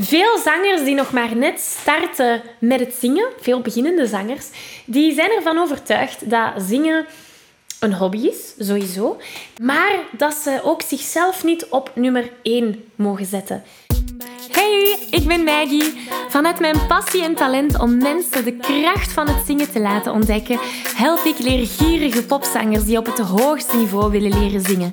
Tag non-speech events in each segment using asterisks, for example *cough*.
Veel zangers die nog maar net starten met het zingen, veel beginnende zangers, die zijn ervan overtuigd dat zingen een hobby is, sowieso, maar dat ze ook zichzelf niet op nummer 1 mogen zetten. Hey, ik ben Maggie. Vanuit mijn passie en talent om mensen de kracht van het zingen te laten ontdekken, help ik leergierige popzangers die op het hoogste niveau willen leren zingen.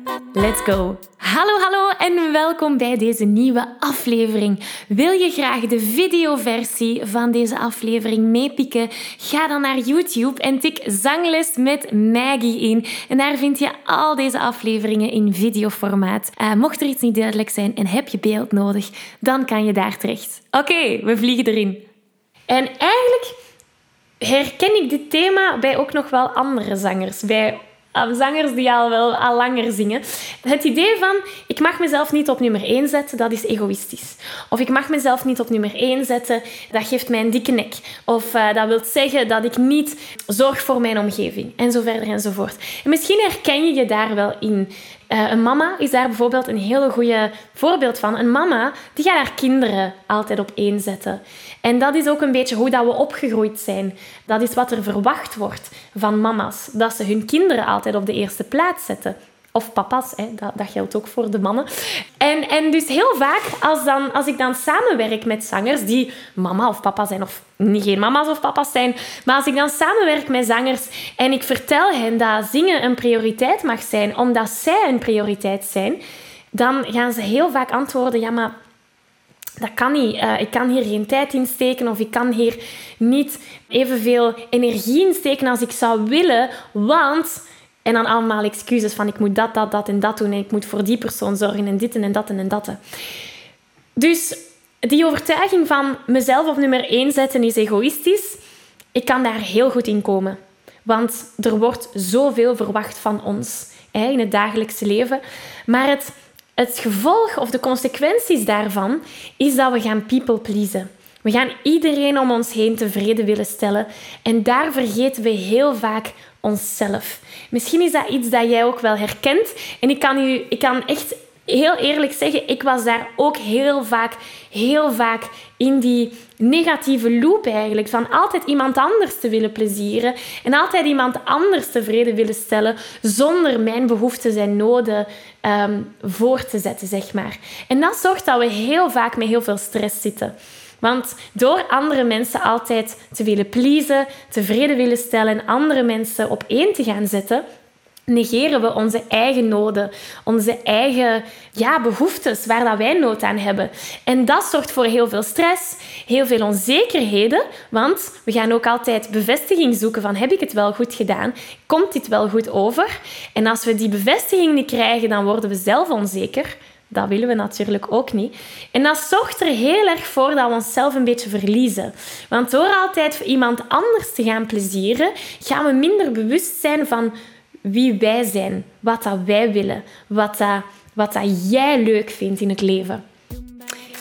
Let's go! Hallo, hallo en welkom bij deze nieuwe aflevering. Wil je graag de videoversie van deze aflevering meepikken? Ga dan naar YouTube en tik Zangles met Maggie in. En daar vind je al deze afleveringen in videoformaat. Uh, mocht er iets niet duidelijk zijn en heb je beeld nodig, dan kan je daar terecht. Oké, we vliegen erin. En eigenlijk herken ik dit thema bij ook nog wel andere zangers. Bij zangers die al wel al langer zingen. Het idee van, ik mag mezelf niet op nummer 1 zetten, dat is egoïstisch. Of ik mag mezelf niet op nummer 1 zetten, dat geeft mij een dikke nek. Of uh, dat wil zeggen dat ik niet zorg voor mijn omgeving. En zo verder enzovoort. En misschien herken je je daar wel in. Uh, een mama is daar bijvoorbeeld een hele goede voorbeeld van. Een mama die gaat haar kinderen altijd op één zetten. En dat is ook een beetje hoe dat we opgegroeid zijn. Dat is wat er verwacht wordt van mama's. Dat ze hun kinderen altijd op de eerste plaats zetten. Of papa's, hè, dat, dat, geldt ook voor de mannen. En, en dus heel vaak, als, dan, als ik dan samenwerk met zangers die mama of papa zijn, of niet geen mama's of papa's zijn, maar als ik dan samenwerk met zangers en ik vertel hen dat zingen een prioriteit mag zijn, omdat zij een prioriteit zijn, dan gaan ze heel vaak antwoorden, ja, maar dat kan niet. Uh, ik kan hier geen tijd in steken of ik kan hier niet evenveel energie in steken als ik zou willen, want... En dan allemaal excuses van ik moet dat, dat, dat en dat doen en ik moet voor die persoon zorgen en dit en dat en dat. Dus die overtuiging van mezelf op nummer 1 zetten is egoïstisch. Ik kan daar heel goed in komen. Want er wordt zoveel verwacht van ons in het dagelijkse leven. Maar het het gevolg of de consequenties daarvan is dat we gaan people pleasen. We gaan iedereen om ons heen tevreden willen stellen en daar vergeten we heel vaak onszelf. Misschien is dat iets dat jij ook wel herkent en ik kan, u, ik kan echt heel eerlijk zeggen, ik was daar ook heel vaak, heel vaak in die negatieve loop eigenlijk. Van altijd iemand anders te willen plezieren en altijd iemand anders tevreden willen stellen zonder mijn behoeften en noden um, voor te zetten, zeg maar. En dat zorgt dat we heel vaak met heel veel stress zitten. Want door andere mensen altijd te willen pleasen, tevreden willen stellen en andere mensen op één te gaan zetten, negeren we onze eigen noden, onze eigen ja, behoeftes waar dat wij nood aan hebben. En dat zorgt voor heel veel stress, heel veel onzekerheden, want we gaan ook altijd bevestiging zoeken van heb ik het wel goed gedaan? Komt dit wel goed over? En als we die bevestiging niet krijgen, dan worden we zelf onzeker. Dat willen we natuurlijk ook niet. En dat zorgt er heel erg voor dat we onszelf een beetje verliezen. Want door altijd iemand anders te gaan plezieren, gaan we minder bewust zijn van wie wij zijn, wat dat wij willen, wat dat, wat dat jij leuk vindt in het leven.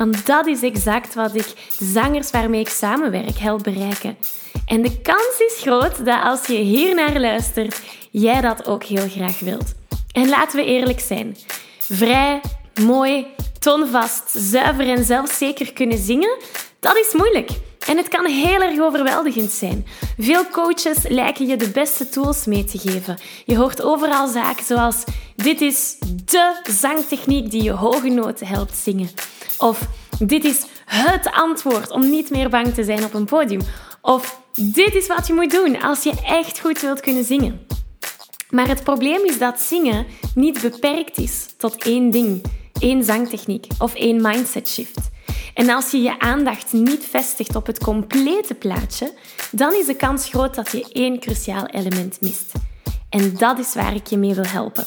Want dat is exact wat ik de zangers waarmee ik samenwerk help bereiken. En de kans is groot dat als je hier naar luistert, jij dat ook heel graag wilt. En laten we eerlijk zijn. Vrij, mooi, tonvast, zuiver en zelfzeker kunnen zingen, dat is moeilijk. En het kan heel erg overweldigend zijn. Veel coaches lijken je de beste tools mee te geven. Je hoort overal zaken zoals: dit is de zangtechniek die je hoge noten helpt zingen. Of dit is het antwoord om niet meer bang te zijn op een podium. Of dit is wat je moet doen als je echt goed wilt kunnen zingen. Maar het probleem is dat zingen niet beperkt is tot één ding, één zangtechniek of één mindset shift. En als je je aandacht niet vestigt op het complete plaatje, dan is de kans groot dat je één cruciaal element mist. En dat is waar ik je mee wil helpen.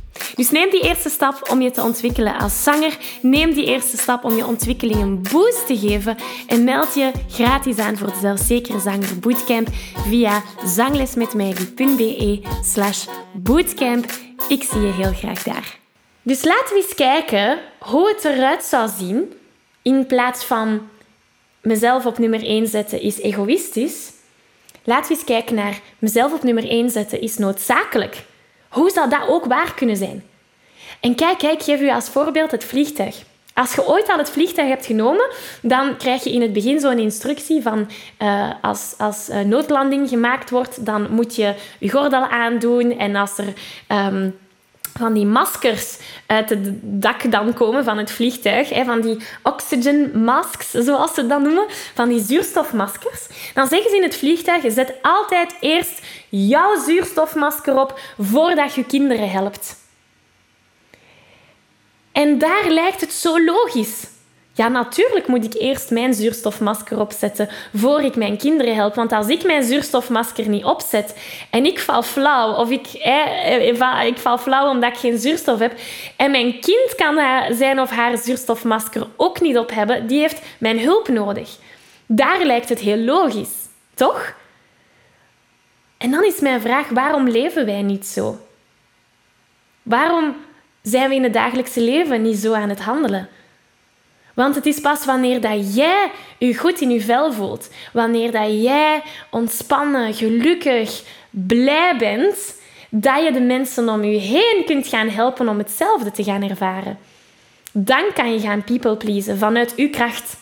Dus neem die eerste stap om je te ontwikkelen als zanger. Neem die eerste stap om je ontwikkeling een boost te geven. En meld je gratis aan voor de Zelfzekere Zanger Bootcamp via zanglesmetmaggie.be slash bootcamp. Ik zie je heel graag daar. Dus laten we eens kijken hoe het eruit zou zien in plaats van mezelf op nummer 1 zetten is egoïstisch. Laten we eens kijken naar mezelf op nummer 1 zetten is noodzakelijk. Hoe zou dat ook waar kunnen zijn? En kijk, kijk, geef u als voorbeeld het vliegtuig. Als je ooit al het vliegtuig hebt genomen, dan krijg je in het begin zo'n instructie van uh, als, als uh, noodlanding gemaakt wordt, dan moet je je gordel aandoen en als er um, van die maskers uit het dak dan komen van het vliegtuig, hè, van die oxygen masks, zoals ze dat noemen, van die zuurstofmaskers, dan zeggen ze in het vliegtuig, zet altijd eerst jouw zuurstofmasker op voordat je kinderen helpt. En daar lijkt het zo logisch. Ja, natuurlijk moet ik eerst mijn zuurstofmasker opzetten voor ik mijn kinderen help. Want als ik mijn zuurstofmasker niet opzet en ik val flauw, of ik, eh, ik val flauw omdat ik geen zuurstof heb, en mijn kind kan zijn of haar zuurstofmasker ook niet op hebben, die heeft mijn hulp nodig. Daar lijkt het heel logisch, toch? En dan is mijn vraag, waarom leven wij niet zo? Waarom zijn we in het dagelijkse leven niet zo aan het handelen? Want het is pas wanneer dat jij je goed in je vel voelt, wanneer dat jij ontspannen, gelukkig, blij bent, dat je de mensen om je heen kunt gaan helpen om hetzelfde te gaan ervaren. Dan kan je gaan people pleasen vanuit uw kracht.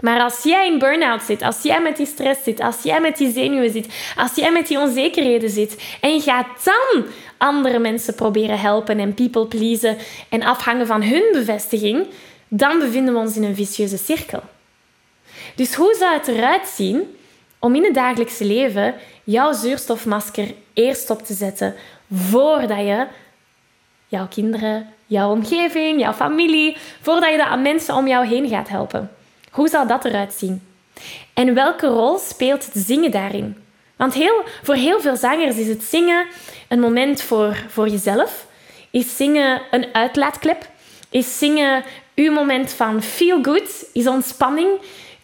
Maar als jij in burn-out zit, als jij met die stress zit, als jij met die zenuwen zit, als jij met die onzekerheden zit en je gaat dan andere mensen proberen helpen en people pleasen en afhangen van hun bevestiging, dan bevinden we ons in een vicieuze cirkel. Dus hoe zou het eruit zien om in het dagelijkse leven jouw zuurstofmasker eerst op te zetten voordat je jouw kinderen, jouw omgeving, jouw familie, voordat je dat aan mensen om jou heen gaat helpen? Hoe zou dat eruit zien? En welke rol speelt het zingen daarin? Want heel, voor heel veel zangers is het zingen een moment voor, voor jezelf. Is zingen een uitlaatklep? Is zingen uw moment van feel good? Is ontspanning?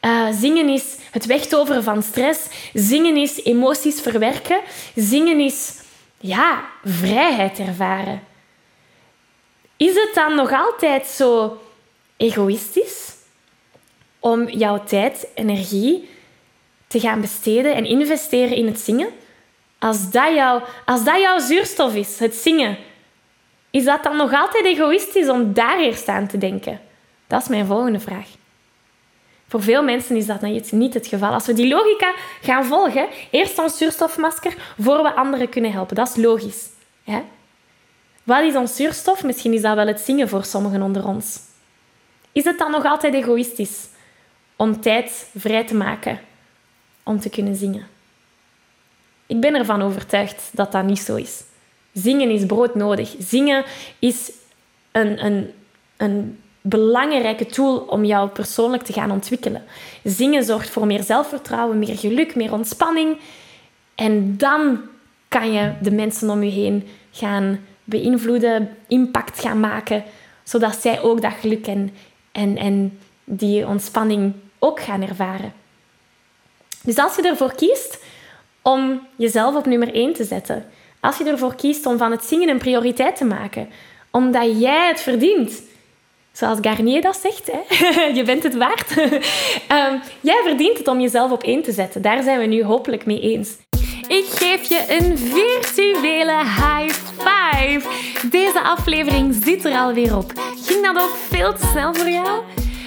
Uh, zingen is het wegtoveren van stress. Zingen is emoties verwerken. Zingen is ja, vrijheid ervaren. Is het dan nog altijd zo egoïstisch om jouw tijd, energie te gaan besteden en investeren in het zingen? Als dat, jou, als dat jouw zuurstof is, het zingen, is dat dan nog altijd egoïstisch om daar eerst aan te denken? Dat is mijn volgende vraag. Voor veel mensen is dat niet het geval. Als we die logica gaan volgen, eerst ons zuurstofmasker voor we anderen kunnen helpen. Dat is logisch. Hè? Wat is ons zuurstof? Misschien is dat wel het zingen voor sommigen onder ons. Is het dan nog altijd egoïstisch om tijd vrij te maken om te kunnen zingen? Ik ben ervan overtuigd dat dat niet zo is. Zingen is broodnodig. Zingen is een, een, een belangrijke tool om jou persoonlijk te gaan ontwikkelen. Zingen zorgt voor meer zelfvertrouwen, meer geluk, meer ontspanning. En dan kan je de mensen om je heen gaan beïnvloeden, impact gaan maken, zodat zij ook dat geluk en, en, en die ontspanning ook gaan ervaren. Dus als je ervoor kiest om jezelf op nummer 1 te zetten, als je ervoor kiest om van het zingen een prioriteit te maken, omdat jij het verdient, zoals Garnier dat zegt, hè? *laughs* je bent het waard. um, *laughs* jij verdient het om jezelf op één te zetten. Daar zijn we nu hopelijk mee eens. Ik geef je een virtuele high five. Deze aflevering zit er alweer op. Ging dat ook veel te snel voor jou?